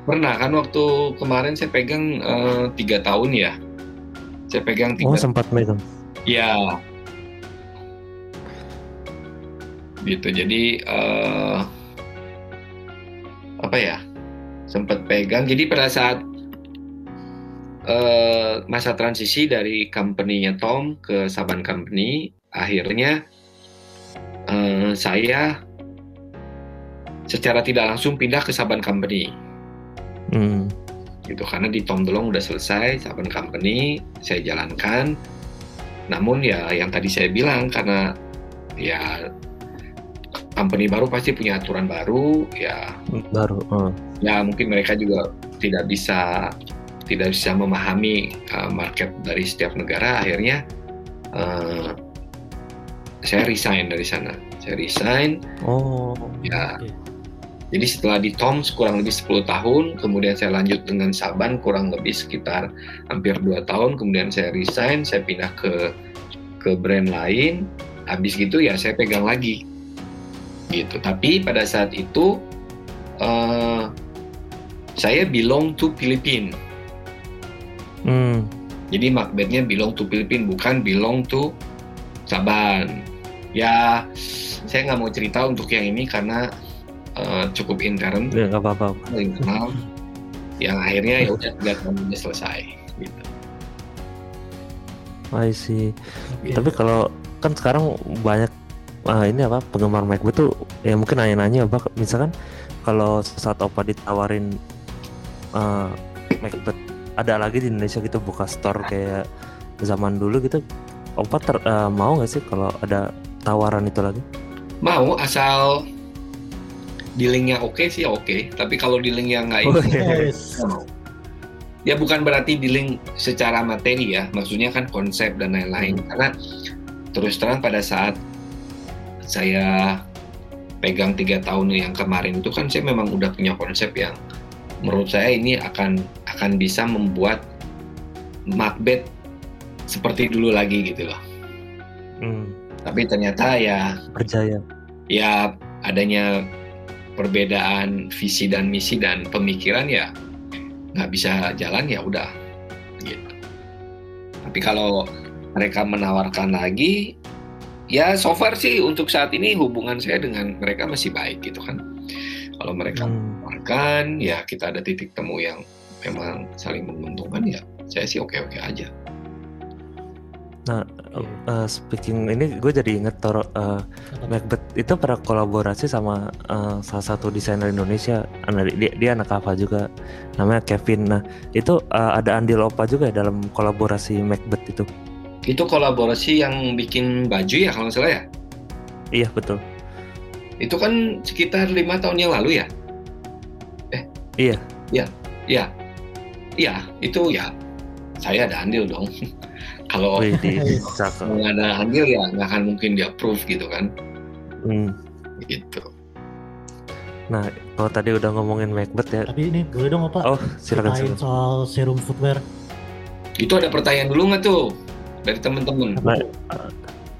pernah kan waktu kemarin saya pegang eh, tiga tahun ya saya pegang tiga Oh sempat megang. Ya. Gitu. Jadi eh apa ya? Sempat pegang. Jadi pada saat eh masa transisi dari company-nya Tom ke Saban Company, akhirnya eh saya secara tidak langsung pindah ke Saban Company Hmm. gitu karena di Tom Delong udah selesai Saban Company saya jalankan namun ya yang tadi saya bilang karena ya company baru pasti punya aturan baru ya Baru. eh. ya mungkin mereka juga tidak bisa tidak bisa memahami uh, market dari setiap negara akhirnya uh, saya resign dari sana saya resign Oh. ya Oke. Jadi setelah di Toms kurang lebih 10 tahun, kemudian saya lanjut dengan Saban kurang lebih sekitar hampir 2 tahun, kemudian saya resign, saya pindah ke ke brand lain. Habis gitu ya saya pegang lagi. Gitu. Tapi pada saat itu eh, saya belong to Philippine. Hmm. Jadi Macbeth-nya belong to Philippine, bukan belong to Saban. Ya, saya nggak mau cerita untuk yang ini karena eh, cukup intern. Ya nggak apa-apa. internal yang akhirnya ya udah tiga tahun udah selesai gitu. I see. Oke. Tapi kalau kan sekarang banyak ah, ini apa penggemar Macbook tuh ya mungkin nanya-nanya apa misalkan kalau saat Opa ditawarin eh Macbook ada lagi di Indonesia gitu buka store kayak zaman dulu gitu Opa ter- eh, mau nggak sih kalau ada tawaran itu lagi? Mau asal dealingnya oke sih oke, tapi kalau dealingnya nggak Oh, ini, iya. Yes. mau. Ya bukan berarti dealing secara materi ya, maksudnya kan konsep dan lain-lain. Karena terus terang pada saat saya pegang tiga tahun yang kemarin itu kan saya memang udah punya konsep yang menurut saya ini akan akan bisa membuat Macbeth seperti dulu lagi gitu loh. Hmm, Tapi ternyata ya berjaya. ya adanya perbedaan visi dan misi dan pemikiran ya nggak bisa jalan ya udah gitu. Tapi kalau mereka menawarkan lagi, ya so far sih untuk saat ini hubungan saya dengan mereka masih baik gitu kan. Kalau mereka Hmm. menawarkan, ya kita ada titik temu yang memang saling menguntungkan ya saya sih oke oke aja. Uh, speaking ini gue jadi inget Toro uh, Macbeth itu pernah kolaborasi sama uh, salah satu desainer Indonesia anak- dia, dia anak apa juga namanya Kevin nah itu uh, ada andil Opa juga ya dalam kolaborasi Macbeth itu Itu kolaborasi yang bikin baju ya kalau nggak salah ya. iya betul Itu kan sekitar lima tahun yang lalu ya. Iya. Ya, ya, ya itu ya. Saya ada andil dong. kalau nggak ada andil ya nggak akan mungkin dia approve gitu kan. Hmm. Gitu. nah kalau tadi udah ngomongin Macbeth ya Tapi ini boleh dong apa? oh silakan silakan soal serum footwear. Itu ada pertanyaan dulu nggak tuh dari teman-teman? Nah,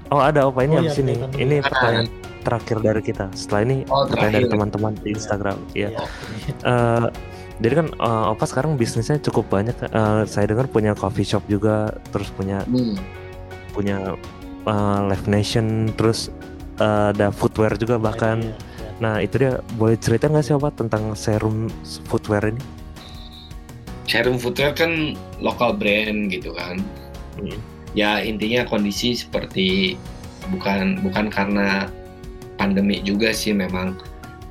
oh ada Opa ini Oh, habis iya, ini kelihatan. ini Ah. pertanyaan terakhir dari kita setelah ini Oh, pertanyaan dari teman-teman di Instagram ya Iya. Eh, jadi kan eh, Opa sekarang bisnisnya cukup banyak. Eh, saya dengar punya coffee shop juga, terus punya Hmm. punya eh, Live Nation, terus eh, ada footwear juga bahkan. Iya, iya. Nah itu dia boleh cerita nggak sih Opa tentang serum footwear ini? Serum Footwear kan lokal brand gitu kan. Hmm. Ya intinya kondisi seperti bukan bukan karena pandemi juga sih memang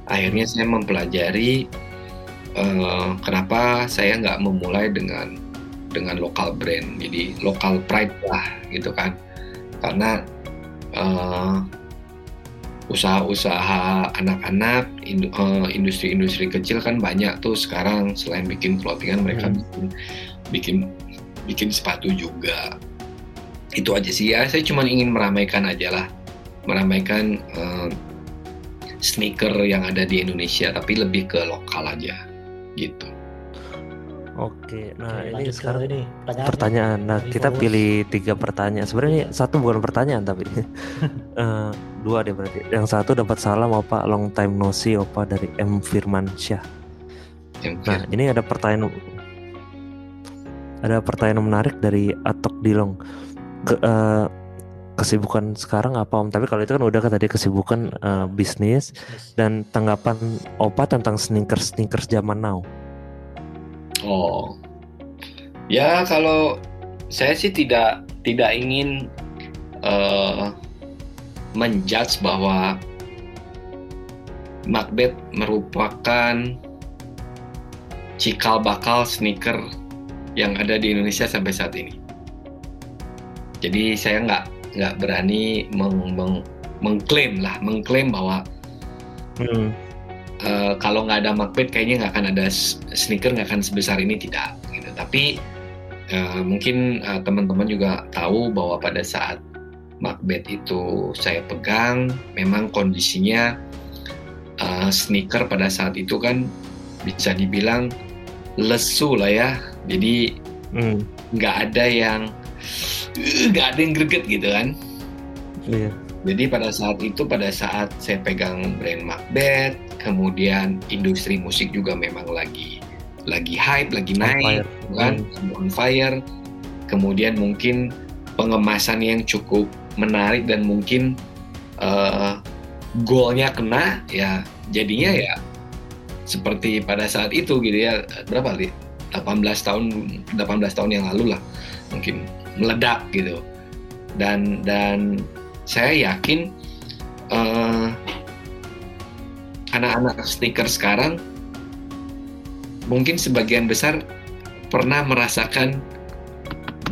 akhirnya saya mempelajari eh, kenapa saya nggak memulai dengan dengan lokal brand? Jadi lokal pride lah gitu kan. Karena eh, usaha-usaha anak-anak indu- eh, industri-industri kecil kan banyak tuh sekarang. Selain bikin clothingan mereka Hmm. bikin bikin bikin sepatu juga. Itu aja sih. Ya saya cuma ingin meramaikan aja lah. Meramaikan eh, sneaker yang ada di Indonesia tapi lebih ke lokal aja gitu Oke, nah Oke, ini sekarang ini pertanyaan. pertanyaan. Nah Dari kita followers. pilih tiga pertanyaan. Sebenarnya ini satu bukan pertanyaan tapi Eh, dua deh berarti. Yang satu dapat salam Opa long time no see Opa dari M Firmansyah. yang Nah, ini ada pertanyaan ada pertanyaan menarik dari Atok Dilong. Ke, eh, kesibukan sekarang apa Om? Tapi kalau itu kan udah kan tadi kesibukan eh, bisnis dan tanggapan Opa tentang sneakers sneakers zaman now. Oh, ya kalau saya sih tidak tidak ingin eh, menjudge bahwa Macbeth merupakan cikal bakal sneaker yang ada di Indonesia sampai saat ini. Jadi saya nggak nggak berani meng- meng- mengklaim lah, mengklaim bahwa Hmm. Eh, kalau nggak ada Macbeth kayaknya nggak akan ada sneaker nggak akan sebesar ini tidak gitu. tapi eh, mungkin eh, teman-teman juga tahu bahwa pada saat Macbeth itu saya pegang memang kondisinya eh, sneaker pada saat itu kan bisa dibilang lesu lah ya jadi Hmm. nggak ada yang "Eh, nggak ada yang greget gitu kan. Iya. jadi pada saat itu, pada saat saya pegang brand Macbeth, kemudian industri musik juga memang lagi lagi hype, lagi On naik, fire. kan, on fire. Kemudian mungkin pengemasan yang cukup menarik dan mungkin eh, goalnya kena, ya jadinya ya seperti pada saat itu gitu ya. Berapa li? 18 tahun 18 tahun yang lalu lah mungkin meledak gitu dan dan saya yakin eh, anak-anak sneaker sekarang mungkin sebagian besar pernah merasakan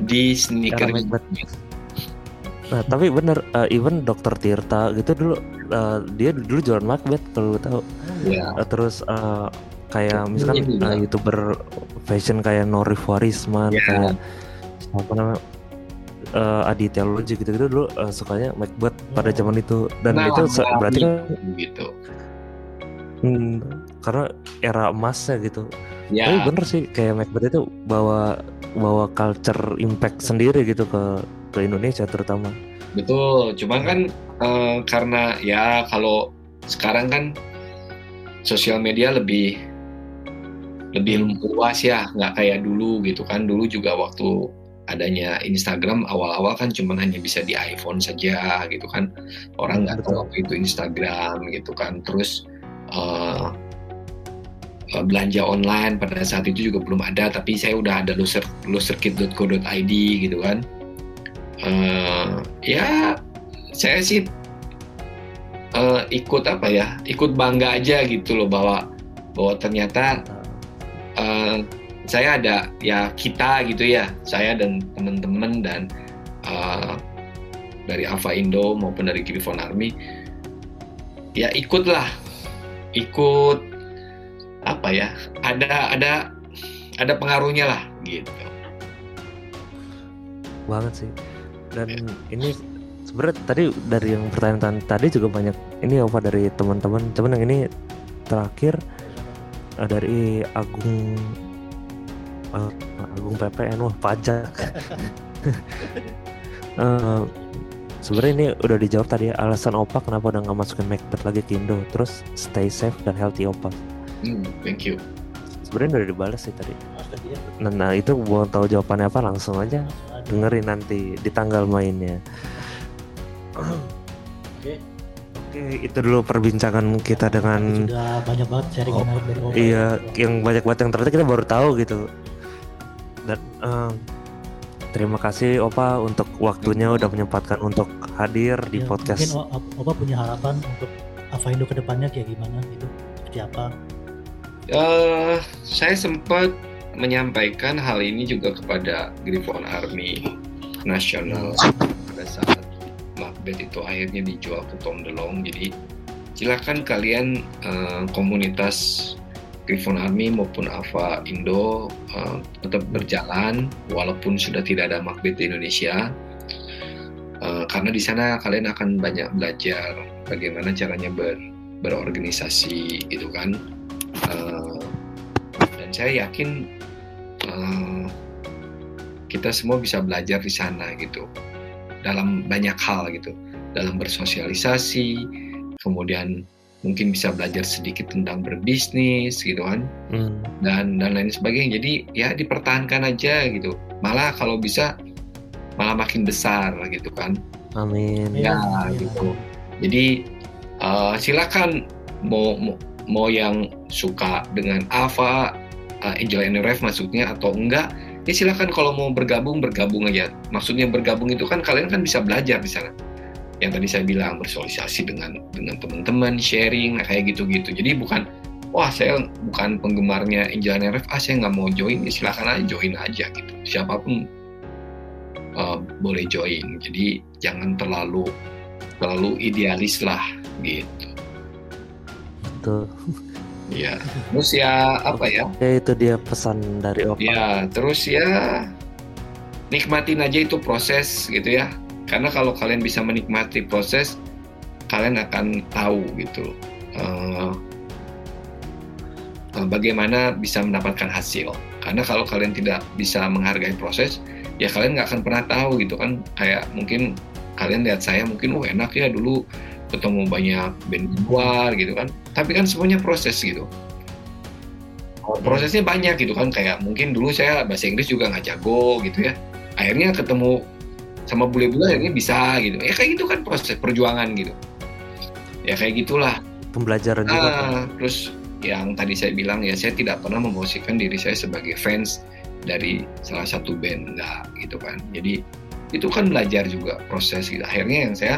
di sneaker Macbeth. Nah, tapi bener uh, even Dokter Tirta gitu dulu uh, dia dulu jualan Macbeth kalau tahu. Ya, Uh, terus uh, kayak misalkan Iya, uh, iya. youtuber fashion kayak Norif Warisman Iya. kayak apa namanya uh, Aditya Loji gitu-gitu dulu uh, sukanya Macbeth pada Oh. zaman itu dan Nah, itu nah, berarti kan gitu. hmm, karena era emasnya gitu. Ya, Tapi bener sih kayak Macbeth itu bawa bawa culture impact sendiri gitu ke ke Indonesia terutama. betul. Cuman kan eh, karena ya kalau sekarang kan sosial media lebih lebih luas ya, nggak kayak dulu gitu kan. Dulu juga waktu adanya Instagram awal-awal kan cuman hanya bisa di iPhone saja gitu kan. Orang nggak tahu itu Instagram gitu kan. Terus eh, belanja online pada saat itu juga belum ada, tapi saya udah ada loser loserkit.co.id gitu kan. Eh, ya saya sih eh, ikut apa ya, ikut bangga aja gitu loh bahwa bahwa ternyata eh, saya ada ya kita gitu ya, saya dan teman-teman dan eh, dari Ava Indo maupun dari Griffon Army ya ikutlah. Ikut apa ya ada ada ada pengaruhnya lah gitu. Banget sih. Dan ini sebenarnya tadi dari yang pertanyaan tadi juga banyak ini apa dari teman-teman. Cuman yang ini terakhir eh, dari Agung Agung PPN wah pajak. Eh, sebenarnya ini udah dijawab tadi ya, alasan Opa kenapa udah nggak masukin Macbeth lagi ke Indo? Terus stay safe dan healthy Opa. Hmm, thank you. Sebenarnya udah dibalas sih tadi. Mas, tadi ya, nah, nah itu mau tahu jawabannya apa langsung aja dengerin nanti di tanggal mainnya. Oke. Oke, itu dulu perbincangan kita dengan Sudah banyak banget sharing Oh, menarik dari Opa. iya yang banyak banget yang ternyata kita baru tahu gitu. Dan em, terima kasih Opa untuk waktunya udah menyempatkan untuk hadir di Ya, podcast. Mungkin Opa punya harapan untuk Avaindo ke depannya kayak gimana gitu? Seperti apa? Eh, saya sempat menyampaikan hal ini juga kepada Griffon Army Nasional pada saat Macbeth itu akhirnya dijual ke Tom DeLonge. Jadi silakan kalian eh, komunitas Griffon Army maupun Ava Indo eh, tetap berjalan walaupun sudah tidak ada Macbeth di Indonesia. Eh, karena di sana kalian akan banyak belajar bagaimana caranya ber, berorganisasi gitu kan. Eh, dan saya yakin eh, kita semua bisa belajar di sana gitu dalam banyak hal gitu dalam bersosialisasi kemudian mungkin bisa belajar sedikit tentang berbisnis gitu kan Hmm, dan dan lain sebagainya jadi ya dipertahankan aja gitu malah kalau bisa malah makin besar gitu kan amin. Ya, Iya, gitu. Jadi eh, silakan mau, mau mau yang suka dengan Ava, eh, Angel NRF maksudnya atau enggak, ya silakan kalau mau bergabung bergabung aja. Maksudnya bergabung itu kan kalian kan bisa belajar di sana. Yang tadi saya bilang bersosialisasi dengan dengan teman-teman, sharing kayak gitu-gitu. Jadi bukan wah saya bukan penggemarnya Angel NRF, ah saya nggak mau join, ya silakan aja join aja gitu. Siapa pun eh, boleh join. Jadi jangan terlalu terlalu idealis lah gitu. Betul. Ya. Terus ya apa ya? Ya itu dia pesan dari Opa. Ya terus ya nikmatin aja itu proses gitu ya. Karena kalau kalian bisa menikmati proses, kalian akan tahu gitu eh, eh, bagaimana bisa mendapatkan hasil. Karena kalau kalian tidak bisa menghargai proses, ya kalian nggak akan pernah tahu gitu kan. Kayak mungkin kalian lihat saya mungkin, oh enak ya dulu ketemu banyak band luar gitu kan. Tapi kan semuanya proses gitu. Oh, prosesnya banyak gitu kan kayak mungkin dulu saya bahasa Inggris juga nggak jago gitu ya akhirnya ketemu sama bule-bule akhirnya bisa gitu. Ya kayak gitu kan proses perjuangan gitu. Ya kayak gitulah. Pembelajaran juga. Ah, terus yang tadi saya bilang ya saya tidak pernah memposisikan diri saya sebagai fans dari salah satu band enggak gitu kan. Jadi itu kan belajar juga proses gitu. Akhirnya yang saya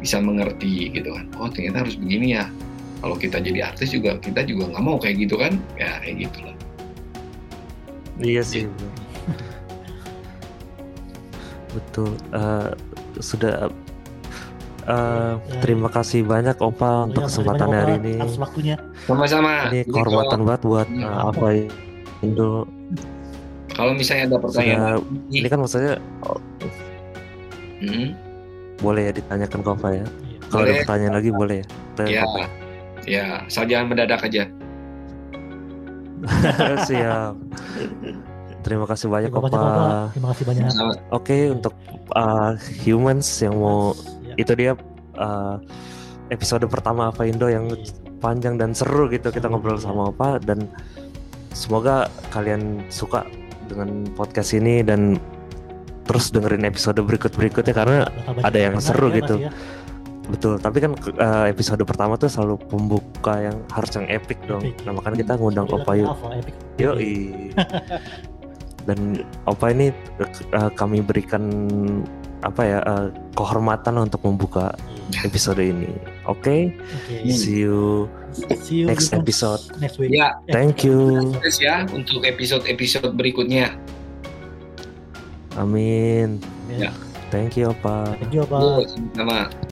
bisa mengerti gitu kan. Oh ternyata harus begini ya. Kalau kita jadi artis juga kita juga nggak mau kayak gitu kan. Ya kayak gitulah. Iya sih. Betul. Eh, sudah eh, Ya, terima kasih banyak Opa untuk Iya, kesempatannya makasih hari banyak, ini. Atas waktunya. Sama-sama. Ini kehormatan banget buat Hmm. eh, apa Indo. Kalau misalnya ada pertanyaan Sudah, lagi, ini kan maksudnya oh, hmm, boleh ya ditanyakan ke Opa ya. Iya. Kalau ada pertanyaan lagi boleh ya. Tanya ya, Opa. ya, jangan mendadak aja. Siap. Terima kasih banyak Terima kasih Opa. Bapak. Terima kasih banyak. Oke untuk uh, humans yang mau Ya. itu dia uh, episode pertama apa Indo yang panjang dan seru gitu kita ngobrol iya. sama Opa dan semoga kalian suka dengan podcast ini dan terus dengerin episode berikut-berikutnya karena ada yang seru ya, gitu. Ya. betul tapi kan uh, episode pertama tuh selalu pembuka yang harus yang epic dong Epic. nah makanya kita ngundang Udah Opa yuk. Yoi. Dan Opa ini eh, kami berikan apa ya eh, kehormatan untuk membuka Iya. episode ini. Oke, Oke. see you See you next episode. Next week. Ya, Thank you. sukses ya untuk episode-episode berikutnya. Amin. Ya. Ya. Thank you Opa. Thank you, Pak. Yo, sama